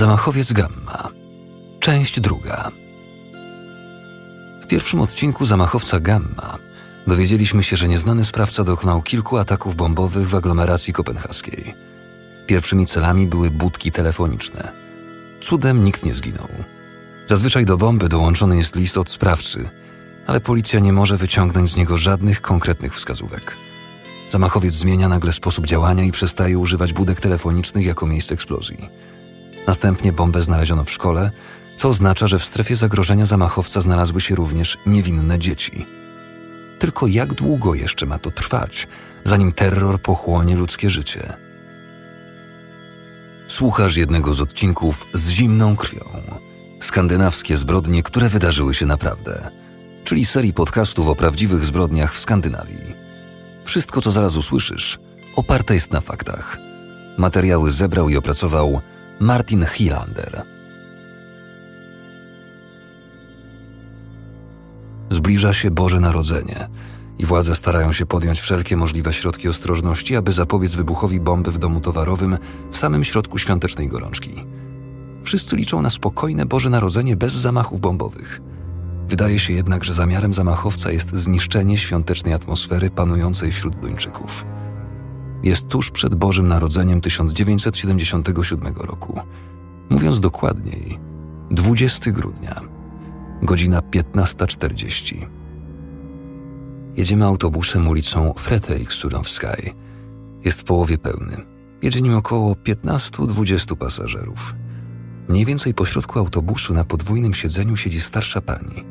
Zamachowiec Gamma. Część druga. W pierwszym odcinku Zamachowca Gamma dowiedzieliśmy się, że nieznany sprawca dokonał kilku ataków bombowych w aglomeracji kopenhaskiej. Pierwszymi celami były budki telefoniczne. Cudem nikt nie zginął. Zazwyczaj do bomby dołączony jest list od sprawcy, ale policja nie może wyciągnąć z niego żadnych konkretnych wskazówek. Zamachowiec zmienia nagle sposób działania i przestaje używać budek telefonicznych jako miejsce eksplozji. Następnie bombę znaleziono w szkole, co oznacza, że w strefie zagrożenia zamachowca znalazły się również niewinne dzieci. Tylko jak długo jeszcze ma to trwać, zanim terror pochłonie ludzkie życie? Słuchasz jednego z odcinków z zimną krwią. Skandynawskie zbrodnie, które wydarzyły się naprawdę, czyli serii podcastów o prawdziwych zbrodniach w Skandynawii. Wszystko, co zaraz usłyszysz, oparte jest na faktach. Materiały zebrał i opracował Martin Hilander. Zbliża się Boże Narodzenie i władze starają się podjąć wszelkie możliwe środki ostrożności, aby zapobiec wybuchowi bomby w domu towarowym w samym środku świątecznej gorączki. Wszyscy liczą na spokojne Boże Narodzenie bez zamachów bombowych. Wydaje się jednak, że zamiarem zamachowca jest zniszczenie świątecznej atmosfery panującej wśród Duńczyków. Jest tuż przed Bożym Narodzeniem 1977 roku. Mówiąc dokładniej, 20 grudnia, godzina 15.40. Jedziemy autobusem ulicą Frederikssunowskiej. Jest w połowie pełny. Jedzie nim około 15-20 pasażerów. Mniej więcej pośrodku autobusu na podwójnym siedzeniu siedzi starsza pani.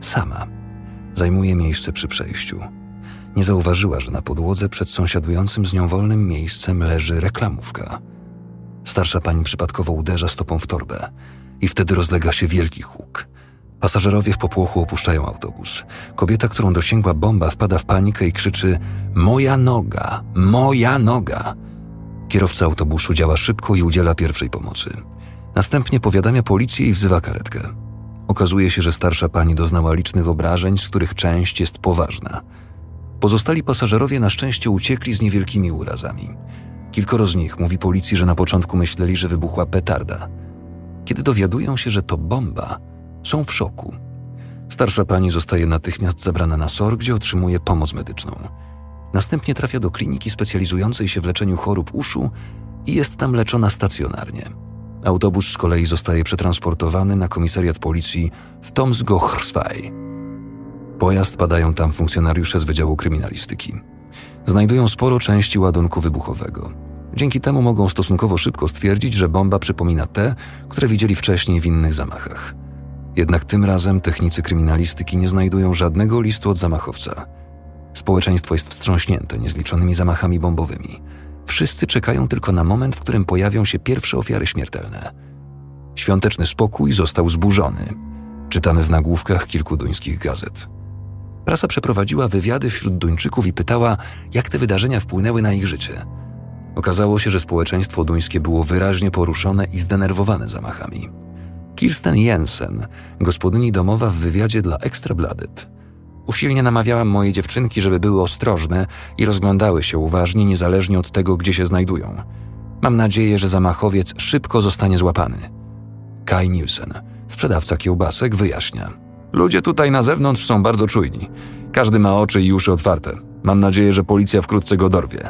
Sama. Zajmuje miejsce przy przejściu. Nie zauważyła, że na podłodze przed sąsiadującym z nią wolnym miejscem leży reklamówka. Starsza pani przypadkowo uderza stopą w torbę i wtedy rozlega się wielki huk. Pasażerowie w popłochu opuszczają autobus. Kobieta, którą dosięgła bomba, wpada w panikę i krzyczy: Moja noga! Moja noga! Kierowca autobusu działa szybko i udziela pierwszej pomocy. Następnie powiadamia policję i wzywa karetkę. Okazuje się, że starsza pani doznała licznych obrażeń, z których część jest poważna. Pozostali pasażerowie na szczęście uciekli z niewielkimi urazami. Kilkoro z nich mówi policji, że na początku myśleli, że wybuchła petarda. Kiedy dowiadują się, że to bomba, są w szoku. Starsza pani zostaje natychmiast zabrana na SOR, gdzie otrzymuje pomoc medyczną. Następnie trafia do kliniki specjalizującej się w leczeniu chorób uszu i jest tam leczona stacjonarnie. Autobus z kolei zostaje przetransportowany na komisariat policji w Tomsgochrsvaj. Pojazd padają tam funkcjonariusze z Wydziału Kryminalistyki. Znajdują sporo części ładunku wybuchowego. Dzięki temu mogą stosunkowo szybko stwierdzić, że bomba przypomina te, które widzieli wcześniej w innych zamachach. Jednak tym razem technicy kryminalistyki nie znajdują żadnego listu od zamachowca. Społeczeństwo jest wstrząśnięte niezliczonymi zamachami bombowymi. Wszyscy czekają tylko na moment, w którym pojawią się pierwsze ofiary śmiertelne. Świąteczny spokój został zburzony. Czytamy w nagłówkach kilku duńskich gazet. Prasa przeprowadziła wywiady wśród Duńczyków i pytała, jak te wydarzenia wpłynęły na ich życie. Okazało się, że społeczeństwo duńskie było wyraźnie poruszone i zdenerwowane zamachami. Kirsten Jensen, gospodyni domowa w wywiadzie dla Extrabladet. Usilnie namawiałam moje dziewczynki, żeby były ostrożne i rozglądały się uważnie, niezależnie od tego, gdzie się znajdują. Mam nadzieję, że zamachowiec szybko zostanie złapany. Kai Nielsen, sprzedawca kiełbasek, wyjaśnia. Ludzie tutaj na zewnątrz są bardzo czujni. Każdy ma oczy i uszy otwarte. Mam nadzieję, że policja wkrótce go dorwie.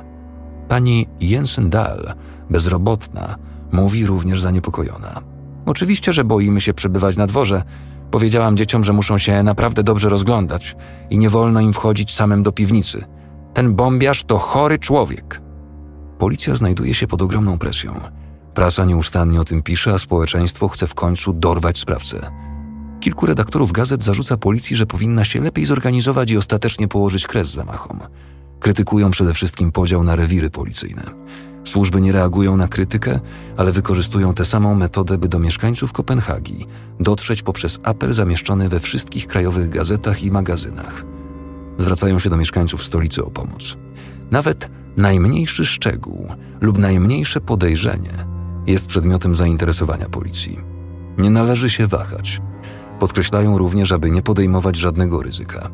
Pani Jensen Dahl, bezrobotna, mówi również zaniepokojona. Oczywiście, że boimy się przebywać na dworze. Powiedziałam dzieciom, że muszą się naprawdę dobrze rozglądać i nie wolno im wchodzić samym do piwnicy. Ten bombiarz to chory człowiek. Policja znajduje się pod ogromną presją. Prasa nieustannie o tym pisze, a społeczeństwo chce w końcu dorwać sprawcę. Kilku redaktorów gazet zarzuca policji, że powinna się lepiej zorganizować i ostatecznie położyć kres zamachom. Krytykują przede wszystkim podział na rewiry policyjne. Służby nie reagują na krytykę, ale wykorzystują tę samą metodę, by do mieszkańców Kopenhagi dotrzeć poprzez apel zamieszczony we wszystkich krajowych gazetach i magazynach. Zwracają się do mieszkańców stolicy o pomoc. Nawet najmniejszy szczegół lub najmniejsze podejrzenie jest przedmiotem zainteresowania policji. Nie należy się wahać. Podkreślają również, aby nie podejmować żadnego ryzyka.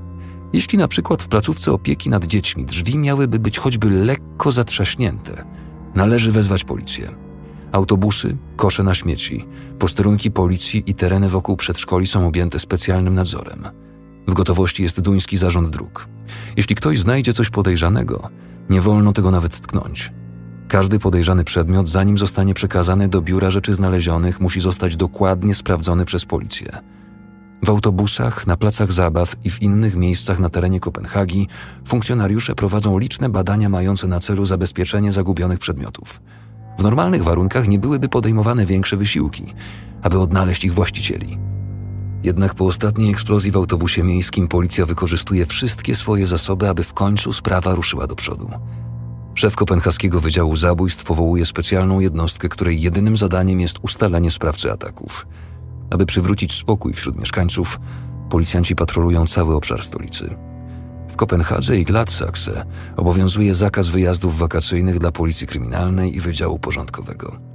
Jeśli na przykład w placówce opieki nad dziećmi drzwi miałyby być choćby lekko zatrzaśnięte, należy wezwać policję. Autobusy, kosze na śmieci, posterunki policji i tereny wokół przedszkoli są objęte specjalnym nadzorem. W gotowości jest duński zarząd dróg. Jeśli ktoś znajdzie coś podejrzanego, nie wolno tego nawet tknąć. Każdy podejrzany przedmiot, zanim zostanie przekazany do biura rzeczy znalezionych, musi zostać dokładnie sprawdzony przez policję. W autobusach, na placach zabaw i w innych miejscach na terenie Kopenhagi funkcjonariusze prowadzą liczne badania mające na celu zabezpieczenie zagubionych przedmiotów. W normalnych warunkach nie byłyby podejmowane większe wysiłki, aby odnaleźć ich właścicieli. Jednak po ostatniej eksplozji w autobusie miejskim policja wykorzystuje wszystkie swoje zasoby, aby w końcu sprawa ruszyła do przodu. Szef kopenhaskiego Wydziału Zabójstw powołuje specjalną jednostkę, której jedynym zadaniem jest ustalenie sprawcy ataków. Aby przywrócić spokój wśród mieszkańców, policjanci patrolują cały obszar stolicy. W Kopenhadze i Gladsaxe obowiązuje zakaz wyjazdów wakacyjnych dla policji kryminalnej i Wydziału Porządkowego.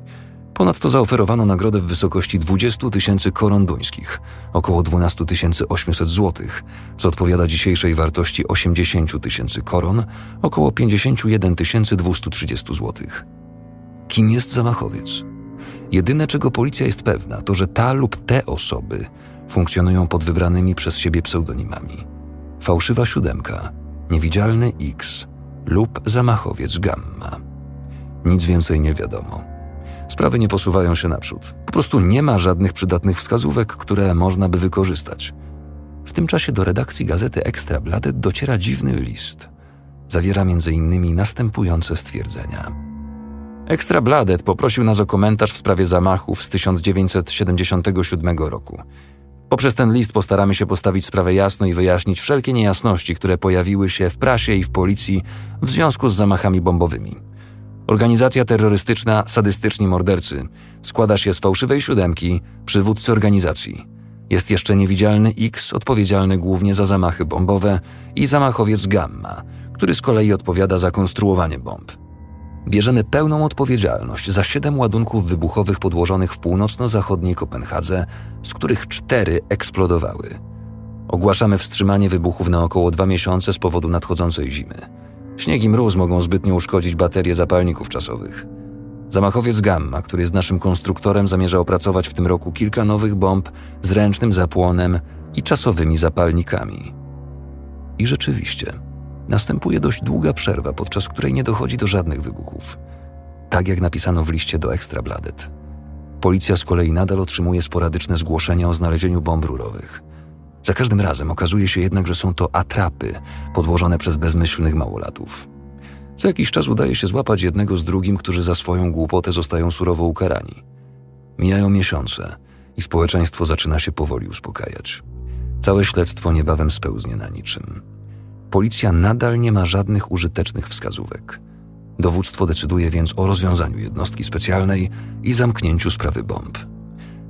Ponadto zaoferowano nagrodę w wysokości 20 tysięcy koron duńskich, około 12 800 złotych, co odpowiada dzisiejszej wartości 80 tysięcy koron, około 51 230 złotych. Kim jest zamachowiec? Jedyne, czego policja jest pewna, to że ta lub te osoby funkcjonują pod wybranymi przez siebie pseudonimami. Fałszywa siódemka, niewidzialny X lub zamachowiec gamma. Nic więcej nie wiadomo. Sprawy nie posuwają się naprzód. Po prostu nie ma żadnych przydatnych wskazówek, które można by wykorzystać. W tym czasie do redakcji gazety Extra Bladet dociera dziwny list. Zawiera m.in. następujące stwierdzenia. Extra Bladet poprosił nas o komentarz w sprawie zamachów z 1977 roku. Poprzez ten list postaramy się postawić sprawę jasno i wyjaśnić wszelkie niejasności, które pojawiły się w prasie i w policji w związku z zamachami bombowymi. Organizacja terrorystyczna Sadystyczni Mordercy składa się z fałszywej siódemki, przywódcy organizacji. Jest jeszcze niewidzialny X, odpowiedzialny głównie za zamachy bombowe, i zamachowiec Gamma, który z kolei odpowiada za konstruowanie bomb. Bierzemy pełną odpowiedzialność za siedem ładunków wybuchowych podłożonych w północno-zachodniej Kopenhadze, z których cztery eksplodowały. Ogłaszamy wstrzymanie wybuchów na około dwa miesiące z powodu nadchodzącej zimy. Śnieg i mróz mogą zbytnio uszkodzić baterie zapalników czasowych. Zamachowiec Gamma, który jest naszym konstruktorem, zamierza opracować w tym roku kilka nowych bomb z ręcznym zapłonem i czasowymi zapalnikami. I rzeczywiście, następuje dość długa przerwa, podczas której nie dochodzi do żadnych wybuchów. Tak jak napisano w liście do Extra Bladet. Policja z kolei nadal otrzymuje sporadyczne zgłoszenia o znalezieniu bomb rurowych – za każdym razem okazuje się jednak, że są to atrapy podłożone przez bezmyślnych małolatów. Co jakiś czas udaje się złapać jednego z drugim, którzy za swoją głupotę zostają surowo ukarani. Mijają miesiące i społeczeństwo zaczyna się powoli uspokajać. Całe śledztwo niebawem spełznie na niczym. Policja nadal nie ma żadnych użytecznych wskazówek. Dowództwo decyduje więc o rozwiązaniu jednostki specjalnej i zamknięciu sprawy bomb.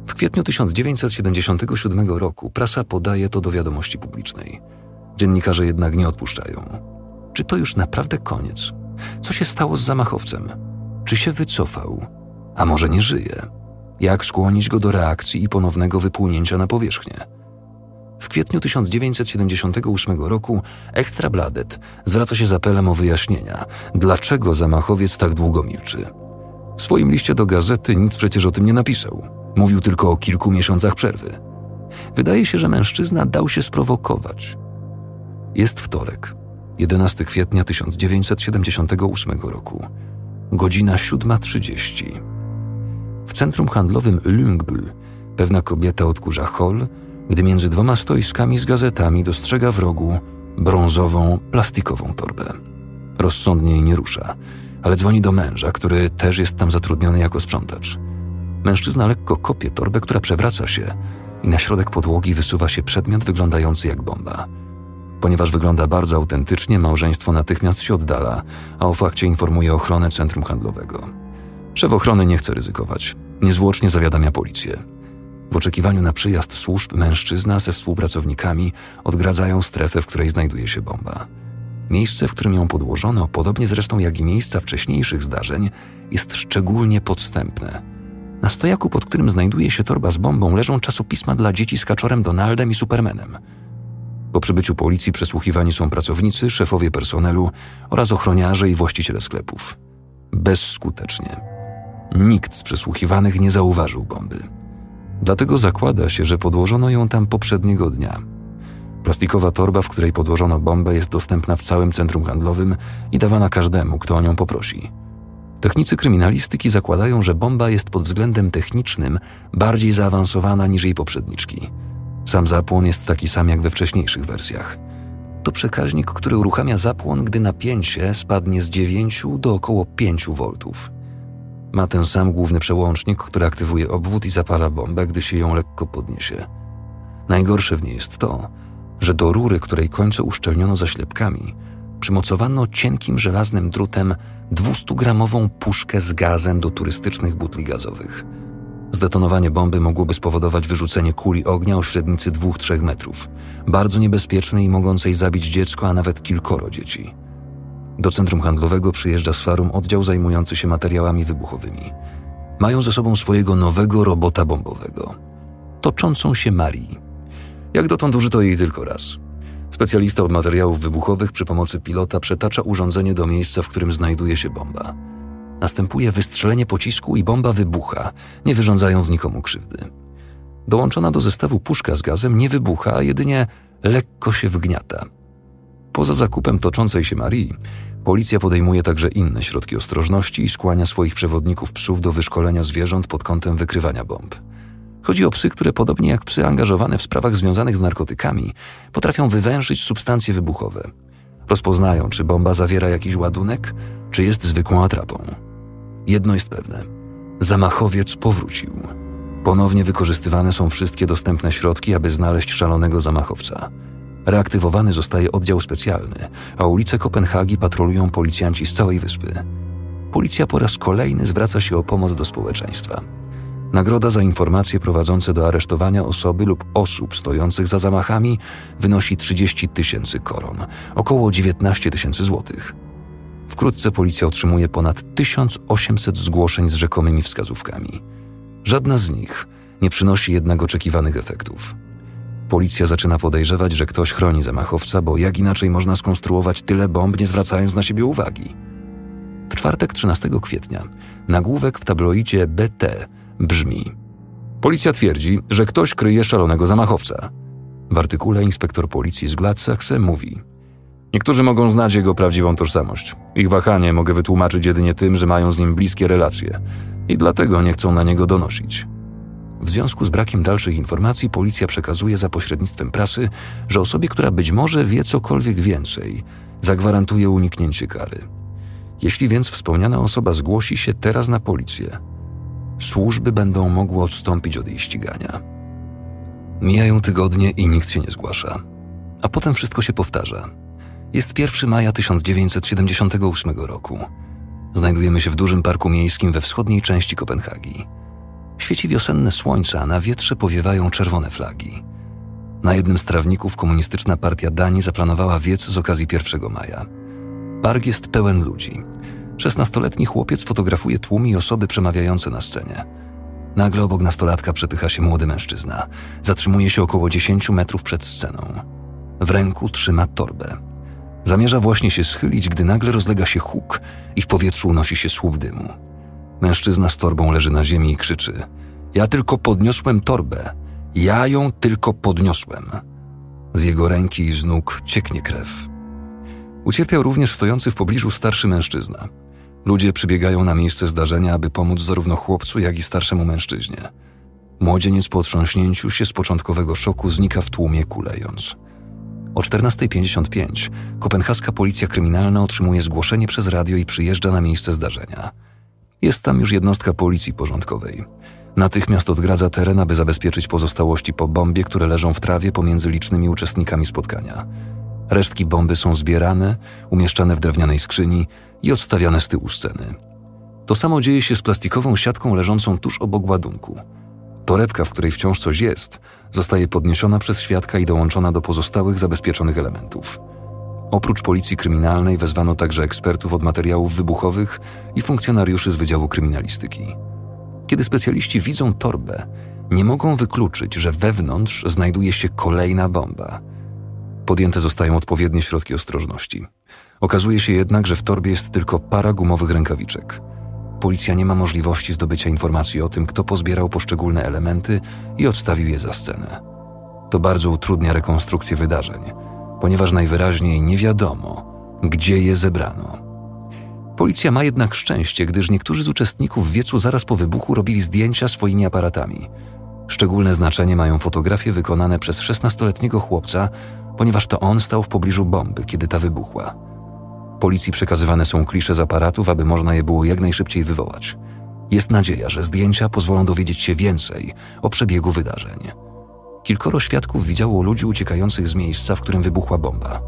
W kwietniu 1977 roku prasa podaje to do wiadomości publicznej. Dziennikarze jednak nie odpuszczają. Czy to już naprawdę koniec? Co się stało z zamachowcem? Czy się wycofał? A może nie żyje? Jak skłonić go do reakcji i ponownego wypłynięcia na powierzchnię? W kwietniu 1978 roku Extra Bladet zwraca się z apelem o wyjaśnienia, dlaczego zamachowiec tak długo milczy. W swoim liście do gazety nic przecież o tym nie napisał. Mówił tylko o kilku miesiącach przerwy. Wydaje się, że mężczyzna dał się sprowokować. Jest wtorek, 11 kwietnia 1978 roku, godzina 7.30. W centrum handlowym Lyngbü pewna kobieta odkurza hol, gdy między dwoma stoiskami z gazetami dostrzega w rogu brązową, plastikową torbę. Rozsądnie jej nie rusza, ale dzwoni do męża, który też jest tam zatrudniony jako sprzątacz. Mężczyzna lekko kopie torbę, która przewraca się i na środek podłogi wysuwa się przedmiot wyglądający jak bomba. Ponieważ wygląda bardzo autentycznie, małżeństwo natychmiast się oddala, a o fakcie informuje ochronę centrum handlowego. Szef ochrony nie chce ryzykować. Niezwłocznie zawiadamia policję. W oczekiwaniu na przyjazd służb mężczyzna ze współpracownikami odgradzają strefę, w której znajduje się bomba. Miejsce, w którym ją podłożono, podobnie zresztą jak i miejsca wcześniejszych zdarzeń, jest szczególnie podstępne – na stojaku, pod którym znajduje się torba z bombą, leżą czasopisma dla dzieci z kaczorem Donaldem i Supermanem. Po przybyciu policji przesłuchiwani są pracownicy, szefowie personelu oraz ochroniarze i właściciele sklepów. Bezskutecznie. Nikt z przesłuchiwanych nie zauważył bomby. Dlatego zakłada się, że podłożono ją tam poprzedniego dnia. Plastikowa torba, w której podłożono bombę, jest dostępna w całym centrum handlowym i dawana każdemu, kto o nią poprosi. Technicy kryminalistyki zakładają, że bomba jest pod względem technicznym bardziej zaawansowana niż jej poprzedniczki. Sam zapłon jest taki sam jak we wcześniejszych wersjach. To przekaźnik, który uruchamia zapłon, gdy napięcie spadnie z 9 do około 5 V. Ma ten sam główny przełącznik, który aktywuje obwód i zapala bombę, gdy się ją lekko podniesie. Najgorsze w niej jest to, że do rury, której końce uszczelniono zaślepkami, przymocowano cienkim żelaznym drutem 200-gramową puszkę z gazem do turystycznych butli gazowych. Zdetonowanie bomby mogłoby spowodować wyrzucenie kuli ognia o średnicy 2-3 metrów, bardzo niebezpiecznej i mogącej zabić dziecko, a nawet kilkoro dzieci. Do centrum handlowego przyjeżdża z Farum oddział zajmujący się materiałami wybuchowymi. Mają ze sobą swojego nowego robota bombowego. Toczącą się Marii. Jak dotąd użyto jej tylko raz. Specjalista od materiałów wybuchowych przy pomocy pilota przetacza urządzenie do miejsca, w którym znajduje się bomba. Następuje wystrzelenie pocisku i bomba wybucha, nie wyrządzając nikomu krzywdy. Dołączona do zestawu puszka z gazem nie wybucha, a jedynie lekko się wgniata. Poza zakupem toczącej się Marii, policja podejmuje także inne środki ostrożności i skłania swoich przewodników psów do wyszkolenia zwierząt pod kątem wykrywania bomb. Chodzi o psy, które podobnie jak psy angażowane w sprawach związanych z narkotykami, potrafią wywężyć substancje wybuchowe. Rozpoznają, czy bomba zawiera jakiś ładunek, czy jest zwykłą atrapą. Jedno jest pewne: zamachowiec powrócił. Ponownie wykorzystywane są wszystkie dostępne środki, aby znaleźć szalonego zamachowca. Reaktywowany zostaje oddział specjalny, a ulice Kopenhagi patrolują policjanci z całej wyspy. Policja po raz kolejny zwraca się o pomoc do społeczeństwa. Nagroda za informacje prowadzące do aresztowania osoby lub osób stojących za zamachami wynosi 30 tysięcy koron, około 19 tysięcy złotych. Wkrótce policja otrzymuje ponad 1800 zgłoszeń z rzekomymi wskazówkami. Żadna z nich nie przynosi jednak oczekiwanych efektów. Policja zaczyna podejrzewać, że ktoś chroni zamachowca, bo jak inaczej można skonstruować tyle bomb, nie zwracając na siebie uwagi? W czwartek 13 kwietnia nagłówek w tabloidzie BT brzmi: Policja twierdzi, że ktoś kryje szalonego zamachowca. W artykule inspektor policji z Gladsaxe mówi: Niektórzy mogą znać jego prawdziwą tożsamość. Ich wahanie mogę wytłumaczyć jedynie tym, że mają z nim bliskie relacje i dlatego nie chcą na niego donosić. W związku z brakiem dalszych informacji, policja przekazuje za pośrednictwem prasy, że osobie, która być może wie cokolwiek więcej, zagwarantuje uniknięcie kary. Jeśli więc wspomniana osoba zgłosi się teraz na policję, służby będą mogły odstąpić od jej ścigania. Mijają tygodnie i nikt się nie zgłasza. A potem wszystko się powtarza. Jest 1 maja 1978 roku. Znajdujemy się w dużym parku miejskim we wschodniej części Kopenhagi. Świeci wiosenne słońce, a na wietrze powiewają czerwone flagi. Na jednym z trawników komunistyczna partia Danii zaplanowała wiec z okazji 1 maja. Park jest pełen ludzi. Szesnastoletni chłopiec fotografuje tłum i osoby przemawiające na scenie. Nagle obok nastolatka przepycha się młody mężczyzna. Zatrzymuje się około 10 metrów przed sceną. W ręku trzyma torbę. Zamierza właśnie się schylić, gdy nagle rozlega się huk i w powietrzu unosi się słup dymu. Mężczyzna z torbą leży na ziemi i krzyczy: Ja tylko podniosłem torbę. Ja ją tylko podniosłem. Z jego ręki i z nóg cieknie krew. Ucierpiał również stojący w pobliżu starszy mężczyzna. Ludzie przybiegają na miejsce zdarzenia, aby pomóc zarówno chłopcu, jak i starszemu mężczyźnie. Młodzieniec po otrząśnięciu się z początkowego szoku znika w tłumie kulejąc. O 14.55 kopenhaska policja kryminalna otrzymuje zgłoszenie przez radio i przyjeżdża na miejsce zdarzenia. Jest tam już jednostka policji porządkowej. Natychmiast odgradza teren, aby zabezpieczyć pozostałości po bombie, które leżą w trawie pomiędzy licznymi uczestnikami spotkania. Resztki bomby są zbierane, umieszczane w drewnianej skrzyni i odstawiane z tyłu sceny. To samo dzieje się z plastikową siatką leżącą tuż obok ładunku. Torebka, w której wciąż coś jest, zostaje podniesiona przez świadka i dołączona do pozostałych zabezpieczonych elementów. Oprócz policji kryminalnej wezwano także ekspertów od materiałów wybuchowych i funkcjonariuszy z Wydziału Kryminalistyki. Kiedy specjaliści widzą torbę, nie mogą wykluczyć, że wewnątrz znajduje się kolejna bomba. Podjęte zostają odpowiednie środki ostrożności. Okazuje się jednak, że w torbie jest tylko para gumowych rękawiczek. Policja nie ma możliwości zdobycia informacji o tym, kto pozbierał poszczególne elementy i odstawił je za scenę. To bardzo utrudnia rekonstrukcję wydarzeń, ponieważ najwyraźniej nie wiadomo, gdzie je zebrano. Policja ma jednak szczęście, gdyż niektórzy z uczestników wiecu zaraz po wybuchu robili zdjęcia swoimi aparatami. Szczególne znaczenie mają fotografie wykonane przez 16-letniego chłopca, ponieważ to on stał w pobliżu bomby, kiedy ta wybuchła. Policji przekazywane są klisze z aparatów, aby można je było jak najszybciej wywołać. Jest nadzieja, że zdjęcia pozwolą dowiedzieć się więcej o przebiegu wydarzeń. Kilkoro świadków widziało ludzi uciekających z miejsca, w którym wybuchła bomba.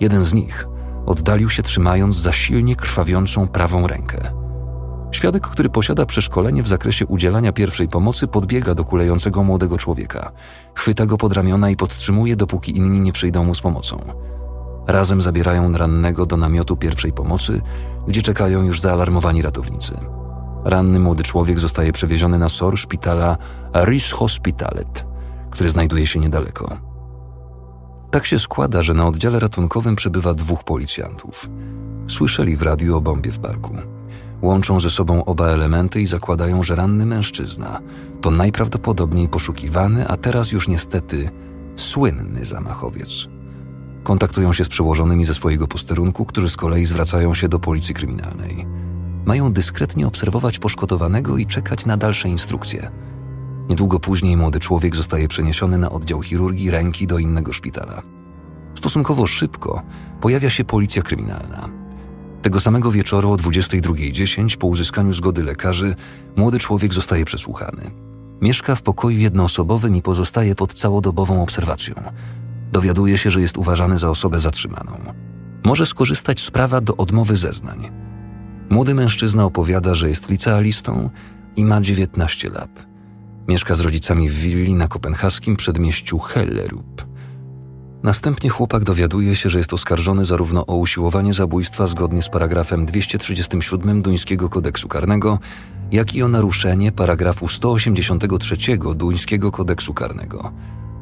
Jeden z nich oddalił się trzymając za silnie krwawiącą prawą rękę. Świadek, który posiada przeszkolenie w zakresie udzielania pierwszej pomocy, podbiega do kulejącego młodego człowieka, chwyta go pod ramiona i podtrzymuje, dopóki inni nie przyjdą mu z pomocą. Razem zabierają rannego do namiotu pierwszej pomocy, gdzie czekają już zaalarmowani ratownicy. Ranny młody człowiek zostaje przewieziony na SOR szpitala Ris Hospitalet, który znajduje się niedaleko. Tak się składa, że na oddziale ratunkowym przebywa dwóch policjantów. Słyszeli w radiu o bombie w parku. Łączą ze sobą oba elementy i zakładają, że ranny mężczyzna to najprawdopodobniej poszukiwany, a teraz już niestety słynny zamachowiec. Kontaktują się z przełożonymi ze swojego posterunku, którzy z kolei zwracają się do policji kryminalnej. Mają dyskretnie obserwować poszkodowanego i czekać na dalsze instrukcje. Niedługo później młody człowiek zostaje przeniesiony na oddział chirurgii ręki do innego szpitala. Stosunkowo szybko pojawia się policja kryminalna. Tego samego wieczoru o 22.10 po uzyskaniu zgody lekarzy młody człowiek zostaje przesłuchany. Mieszka w pokoju jednoosobowym i pozostaje pod całodobową obserwacją. Dowiaduje się, że jest uważany za osobę zatrzymaną. Może skorzystać z prawa do odmowy zeznań. Młody mężczyzna opowiada, że jest licealistą i ma 19 lat. Mieszka z rodzicami w willi na kopenhaskim przedmieściu Hellerup. Następnie chłopak dowiaduje się, że jest oskarżony zarówno o usiłowanie zabójstwa zgodnie z paragrafem 237 duńskiego kodeksu karnego, jak i o naruszenie paragrafu 183 duńskiego kodeksu karnego.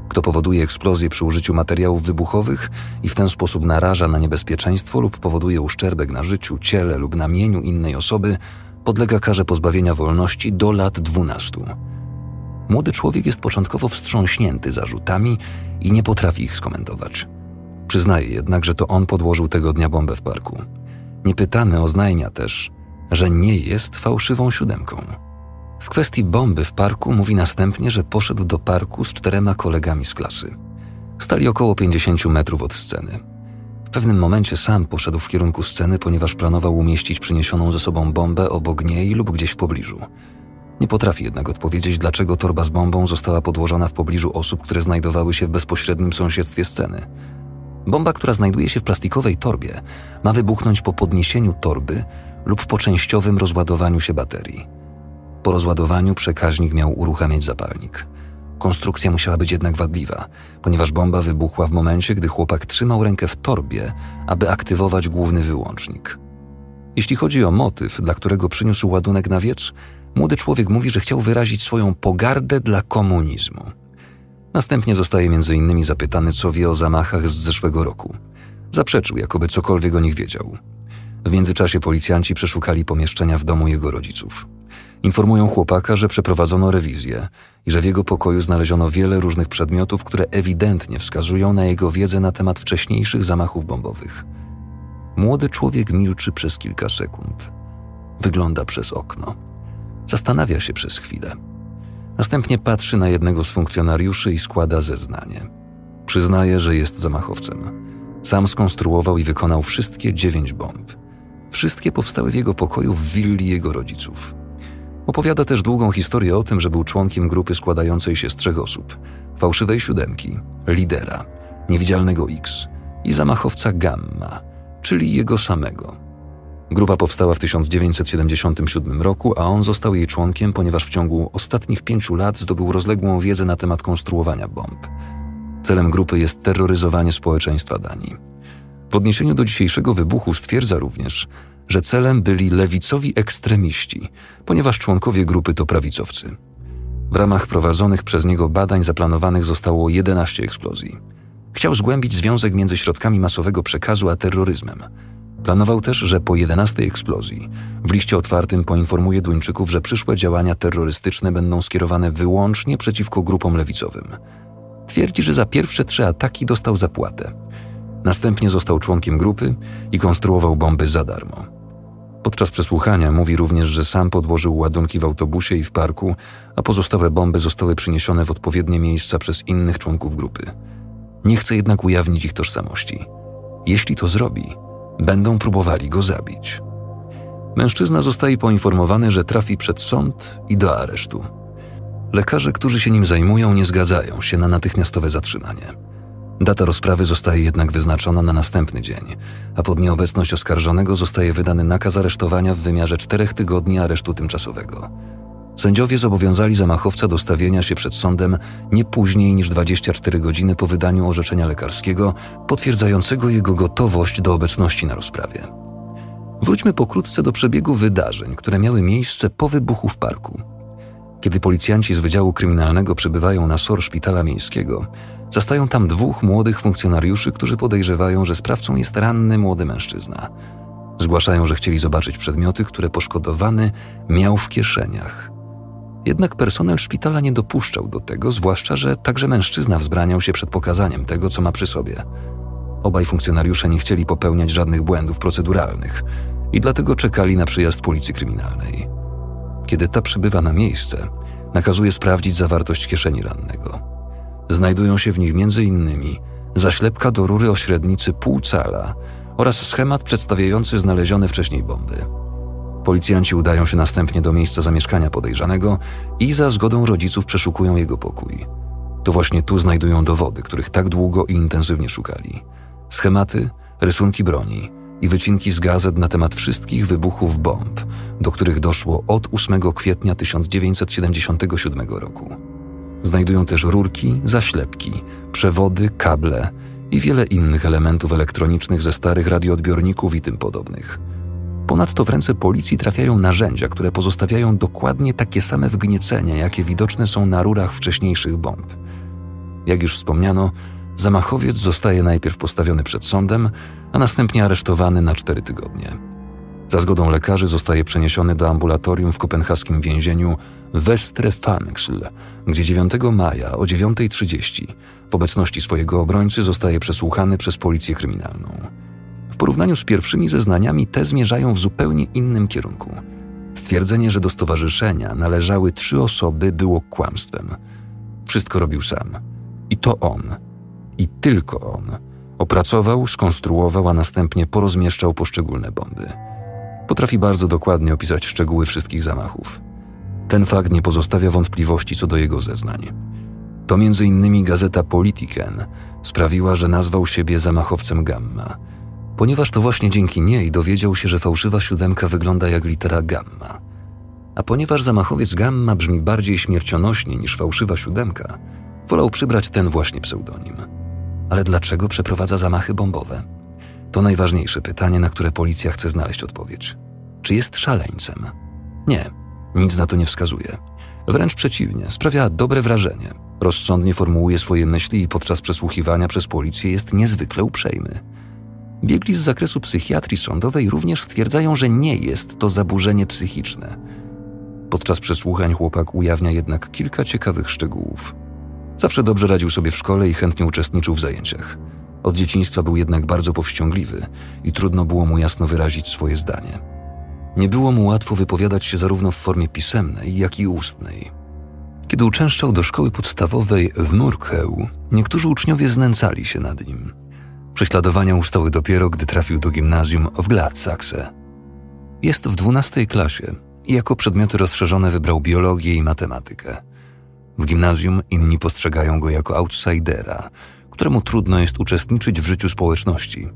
Kto powoduje eksplozję przy użyciu materiałów wybuchowych i w ten sposób naraża na niebezpieczeństwo lub powoduje uszczerbek na życiu, ciele lub na mieniu innej osoby, podlega karze pozbawienia wolności do lat 12. Młody człowiek jest początkowo wstrząśnięty zarzutami i nie potrafi ich skomentować. Przyznaje jednak, że to on podłożył tego dnia bombę w parku. Niepytany oznajmia też, że nie jest fałszywą siódemką. W kwestii bomby w parku mówi następnie, że poszedł do parku z czterema kolegami z klasy. Stali około 50 metrów od sceny. W pewnym momencie sam poszedł w kierunku sceny, ponieważ planował umieścić przyniesioną ze sobą bombę obok niej lub gdzieś w pobliżu. Nie potrafi jednak odpowiedzieć, dlaczego torba z bombą została podłożona w pobliżu osób, które znajdowały się w bezpośrednim sąsiedztwie sceny. Bomba, która znajduje się w plastikowej torbie, ma wybuchnąć po podniesieniu torby lub po częściowym rozładowaniu się baterii. Po rozładowaniu przekaźnik miał uruchamiać zapalnik. Konstrukcja musiała być jednak wadliwa, ponieważ bomba wybuchła w momencie, gdy chłopak trzymał rękę w torbie, aby aktywować główny wyłącznik. Jeśli chodzi o motyw, dla którego przyniósł ładunek na wietrz, Młody człowiek mówi, że chciał wyrazić swoją pogardę dla komunizmu. Następnie zostaje innymi zapytany, co wie o zamachach z zeszłego roku. Zaprzeczył, jakoby cokolwiek o nich wiedział. W międzyczasie policjanci przeszukali pomieszczenia w domu jego rodziców. Informują chłopaka, że przeprowadzono rewizję i że w jego pokoju znaleziono wiele różnych przedmiotów, które ewidentnie wskazują na jego wiedzę na temat wcześniejszych zamachów bombowych. Młody człowiek milczy przez kilka sekund. Wygląda przez okno. Zastanawia się przez chwilę. Następnie patrzy na jednego z funkcjonariuszy i składa zeznanie. Przyznaje, że jest zamachowcem. Sam skonstruował i wykonał wszystkie dziewięć bomb. Wszystkie powstały w jego pokoju w willi jego rodziców. Opowiada też długą historię o tym, że był członkiem grupy składającej się z trzech osób: fałszywej siódemki, lidera, niewidzialnego X i zamachowca Gamma, czyli jego samego. Grupa powstała w 1977 roku, a on został jej członkiem, ponieważ w ciągu ostatnich pięciu lat zdobył rozległą wiedzę na temat konstruowania bomb. Celem grupy jest terroryzowanie społeczeństwa Danii. W odniesieniu do dzisiejszego wybuchu stwierdza również, że celem byli lewicowi ekstremiści, ponieważ członkowie grupy to prawicowcy. W ramach prowadzonych przez niego badań zaplanowanych zostało 11 eksplozji. Chciał zgłębić związek między środkami masowego przekazu a terroryzmem – Planował też, że po 11 eksplozji w liście otwartym poinformuje Duńczyków, że przyszłe działania terrorystyczne będą skierowane wyłącznie przeciwko grupom lewicowym. Twierdzi, że za pierwsze trzy ataki dostał zapłatę. Następnie został członkiem grupy i konstruował bomby za darmo. Podczas przesłuchania mówi również, że sam podłożył ładunki w autobusie i w parku, a pozostałe bomby zostały przyniesione w odpowiednie miejsca przez innych członków grupy. Nie chce jednak ujawnić ich tożsamości. Jeśli to zrobi, będą próbowali go zabić. Mężczyzna zostaje poinformowany, że trafi przed sąd i do aresztu. Lekarze, którzy się nim zajmują, nie zgadzają się na natychmiastowe zatrzymanie. Data rozprawy zostaje jednak wyznaczona na następny dzień, a pod nieobecność oskarżonego zostaje wydany nakaz aresztowania w wymiarze czterech tygodni aresztu tymczasowego. Sędziowie zobowiązali zamachowca do stawienia się przed sądem nie później niż 24 godziny po wydaniu orzeczenia lekarskiego potwierdzającego jego gotowość do obecności na rozprawie. Wróćmy pokrótce do przebiegu wydarzeń, które miały miejsce po wybuchu w parku. Kiedy policjanci z Wydziału Kryminalnego przybywają na SOR Szpitala Miejskiego, zastają tam dwóch młodych funkcjonariuszy, którzy podejrzewają, że sprawcą jest ranny młody mężczyzna. Zgłaszają, że chcieli zobaczyć przedmioty, które poszkodowany miał w kieszeniach. Jednak personel szpitala nie dopuszczał do tego, zwłaszcza, że także mężczyzna wzbraniał się przed pokazaniem tego, co ma przy sobie. Obaj funkcjonariusze nie chcieli popełniać żadnych błędów proceduralnych i dlatego czekali na przyjazd policji kryminalnej. Kiedy ta przybywa na miejsce, nakazuje sprawdzić zawartość kieszeni rannego. Znajdują się w nich m.in. zaślepka do rury o średnicy pół cala oraz schemat przedstawiający znalezione wcześniej bomby. Policjanci udają się następnie do miejsca zamieszkania podejrzanego i za zgodą rodziców przeszukują jego pokój. To właśnie tu znajdują dowody, których tak długo i intensywnie szukali. Schematy, rysunki broni i wycinki z gazet na temat wszystkich wybuchów bomb, do których doszło od 8 kwietnia 1977 roku. Znajdują też rurki, zaślepki, przewody, kable i wiele innych elementów elektronicznych ze starych radioodbiorników i tym podobnych. Ponadto w ręce policji trafiają narzędzia, które pozostawiają dokładnie takie same wgniecenia, jakie widoczne są na rurach wcześniejszych bomb. Jak już wspomniano, zamachowiec zostaje najpierw postawiony przed sądem, a następnie aresztowany na cztery tygodnie. Za zgodą lekarzy zostaje przeniesiony do ambulatorium w kopenhaskim więzieniu Westre Fangxl, gdzie 9 maja o 9.30 w obecności swojego obrońcy zostaje przesłuchany przez policję kryminalną. W porównaniu z pierwszymi zeznaniami te zmierzają w zupełnie innym kierunku. Stwierdzenie, że do stowarzyszenia należały trzy osoby, było kłamstwem. Wszystko robił sam. I to on, i tylko on, opracował, skonstruował, a następnie porozmieszczał poszczególne bomby. Potrafi bardzo dokładnie opisać szczegóły wszystkich zamachów. Ten fakt nie pozostawia wątpliwości co do jego zeznań. To między innymi gazeta Politiken sprawiła, że nazwał siebie zamachowcem Gamma, ponieważ to właśnie dzięki niej dowiedział się, że fałszywa siódemka wygląda jak litera Gamma. A ponieważ zamachowiec Gamma brzmi bardziej śmiercionośnie niż fałszywa siódemka, wolał przybrać ten właśnie pseudonim. Ale dlaczego przeprowadza zamachy bombowe? To najważniejsze pytanie, na które policja chce znaleźć odpowiedź. Czy jest szaleńcem? Nie, nic na to nie wskazuje. Wręcz przeciwnie, sprawia dobre wrażenie. Rozsądnie formułuje swoje myśli i podczas przesłuchiwania przez policję jest niezwykle uprzejmy. Biegli z zakresu psychiatrii sądowej również stwierdzają, że nie jest to zaburzenie psychiczne. Podczas przesłuchań chłopak ujawnia jednak kilka ciekawych szczegółów. Zawsze dobrze radził sobie w szkole i chętnie uczestniczył w zajęciach. Od dzieciństwa był jednak bardzo powściągliwy i trudno było mu jasno wyrazić swoje zdanie. Nie było mu łatwo wypowiadać się zarówno w formie pisemnej, jak i ustnej. Kiedy uczęszczał do szkoły podstawowej w Murkeu, niektórzy uczniowie znęcali się nad nim. Prześladowania ustały dopiero, gdy trafił do gimnazjum w Gladsaxe. Jest w dwunastej klasie i jako przedmioty rozszerzone wybrał biologię i matematykę. W gimnazjum inni postrzegają go jako outsidera, któremu trudno jest uczestniczyć w życiu społeczności.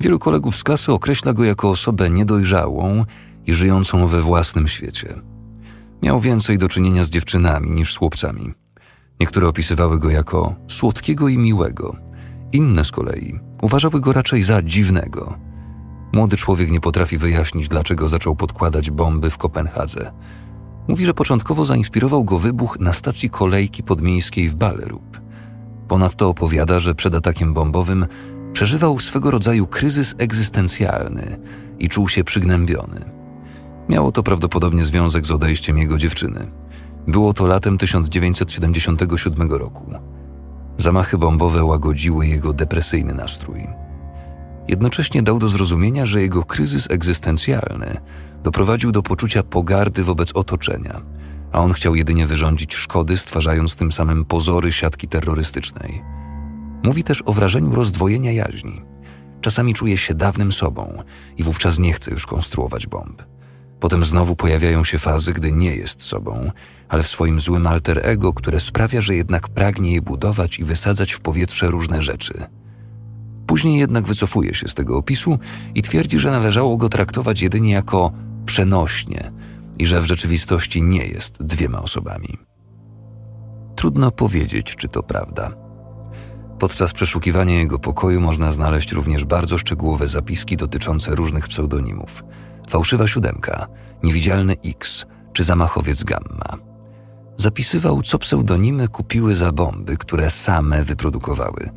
Wielu kolegów z klasy określa go jako osobę niedojrzałą i żyjącą we własnym świecie. Miał więcej do czynienia z dziewczynami niż z chłopcami. Niektóre opisywały go jako słodkiego i miłego, inne z kolei uważały go raczej za dziwnego. Młody człowiek nie potrafi wyjaśnić, dlaczego zaczął podkładać bomby w Kopenhadze. Mówi, że początkowo zainspirował go wybuch na stacji kolejki podmiejskiej w Ballerup. Ponadto opowiada, że przed atakiem bombowym przeżywał swego rodzaju kryzys egzystencjalny i czuł się przygnębiony. Miało to prawdopodobnie związek z odejściem jego dziewczyny. Było to latem 1977 roku. Zamachy bombowe łagodziły jego depresyjny nastrój. Jednocześnie dał do zrozumienia, że jego kryzys egzystencjalny doprowadził do poczucia pogardy wobec otoczenia, a on chciał jedynie wyrządzić szkody, stwarzając tym samym pozory siatki terrorystycznej. Mówi też o wrażeniu rozdwojenia jaźni. Czasami czuje się dawnym sobą i wówczas nie chce już konstruować bomb. Potem znowu pojawiają się fazy, gdy nie jest sobą, ale w swoim złym alter ego, które sprawia, że jednak pragnie je budować i wysadzać w powietrze różne rzeczy. Później jednak wycofuje się z tego opisu i twierdzi, że należało go traktować jedynie jako przenośnie i że w rzeczywistości nie jest dwiema osobami. Trudno powiedzieć, czy to prawda. Podczas przeszukiwania jego pokoju można znaleźć również bardzo szczegółowe zapiski dotyczące różnych pseudonimów. Fałszywa siódemka, niewidzialny X czy zamachowiec gamma. Zapisywał, co pseudonimy kupiły za bomby, które same wyprodukowały,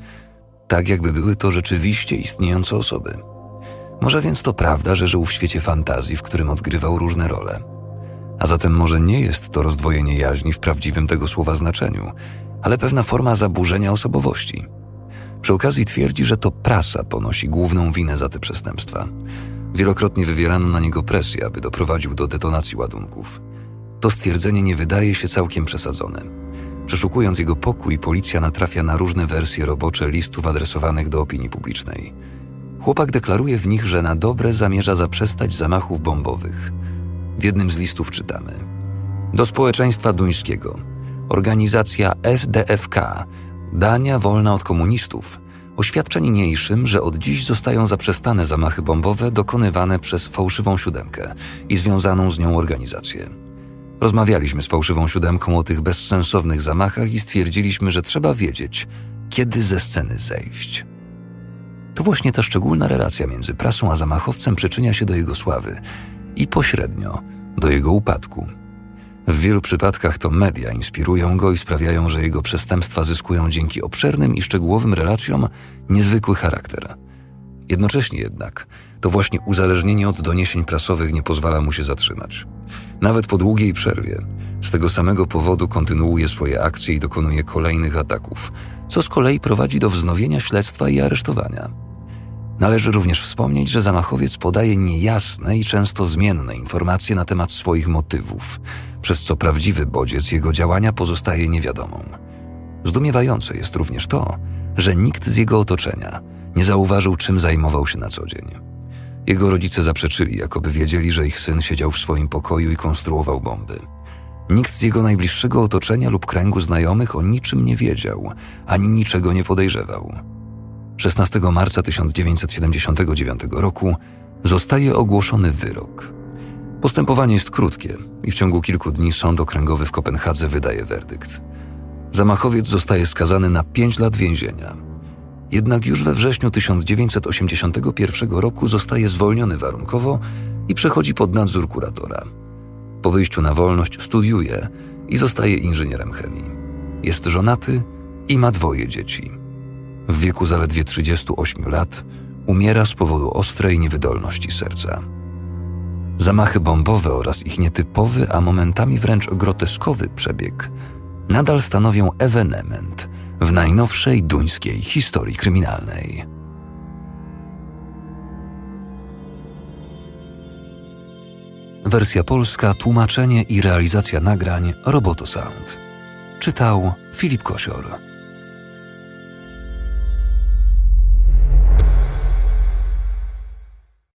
tak jakby były to rzeczywiście istniejące osoby. Może więc to prawda, że żył w świecie fantazji, w którym odgrywał różne role. A zatem może nie jest to rozdwojenie jaźni w prawdziwym tego słowa znaczeniu, ale pewna forma zaburzenia osobowości. Przy okazji twierdzi, że to prasa ponosi główną winę za te przestępstwa. Wielokrotnie wywierano na niego presję, aby doprowadził do detonacji ładunków. To stwierdzenie nie wydaje się całkiem przesadzone. Przeszukując jego pokój, policja natrafia na różne wersje robocze listów adresowanych do opinii publicznej. Chłopak deklaruje w nich, że na dobre zamierza zaprzestać zamachów bombowych. W jednym z listów czytamy: Do społeczeństwa duńskiego. Organizacja FDFK, Dania wolna od komunistów, oświadcza niniejszym, że od dziś zostają zaprzestane zamachy bombowe dokonywane przez fałszywą siódemkę i związaną z nią organizację. Rozmawialiśmy z fałszywą siódemką o tych bezsensownych zamachach i stwierdziliśmy, że trzeba wiedzieć, kiedy ze sceny zejść. To właśnie ta szczególna relacja między prasą a zamachowcem przyczynia się do jego sławy i pośrednio do jego upadku. W wielu przypadkach to media inspirują go i sprawiają, że jego przestępstwa zyskują dzięki obszernym i szczegółowym relacjom niezwykły charakter. Jednocześnie jednak to właśnie uzależnienie od doniesień prasowych nie pozwala mu się zatrzymać. Nawet po długiej przerwie, z tego samego powodu kontynuuje swoje akcje i dokonuje kolejnych ataków, co z kolei prowadzi do wznowienia śledztwa i aresztowania. Należy również wspomnieć, że zamachowiec podaje niejasne i często zmienne informacje na temat swoich motywów, przez co prawdziwy bodziec jego działania pozostaje niewiadomą. Zdumiewające jest również to, że nikt z jego otoczenia nie zauważył, czym zajmował się na co dzień. Jego rodzice zaprzeczyli, jakoby wiedzieli, że ich syn siedział w swoim pokoju i konstruował bomby. Nikt z jego najbliższego otoczenia lub kręgu znajomych o niczym nie wiedział, ani niczego nie podejrzewał. 16 marca 1979 roku zostaje ogłoszony wyrok. Postępowanie jest krótkie i w ciągu kilku dni sąd okręgowy w Kopenhadze wydaje werdykt. Zamachowiec zostaje skazany na 5 lat więzienia. Jednak już we wrześniu 1981 roku zostaje zwolniony warunkowo i przechodzi pod nadzór kuratora. Po wyjściu na wolność studiuje i zostaje inżynierem chemii. Jest żonaty i ma dwoje dzieci. W wieku zaledwie 38 lat umiera z powodu ostrej niewydolności serca. Zamachy bombowe oraz ich nietypowy, a momentami wręcz groteskowy przebieg nadal stanowią ewenement w najnowszej duńskiej historii kryminalnej. Wersja polska, tłumaczenie i realizacja nagrań Roboto Sound. Czytał Filip Kosior.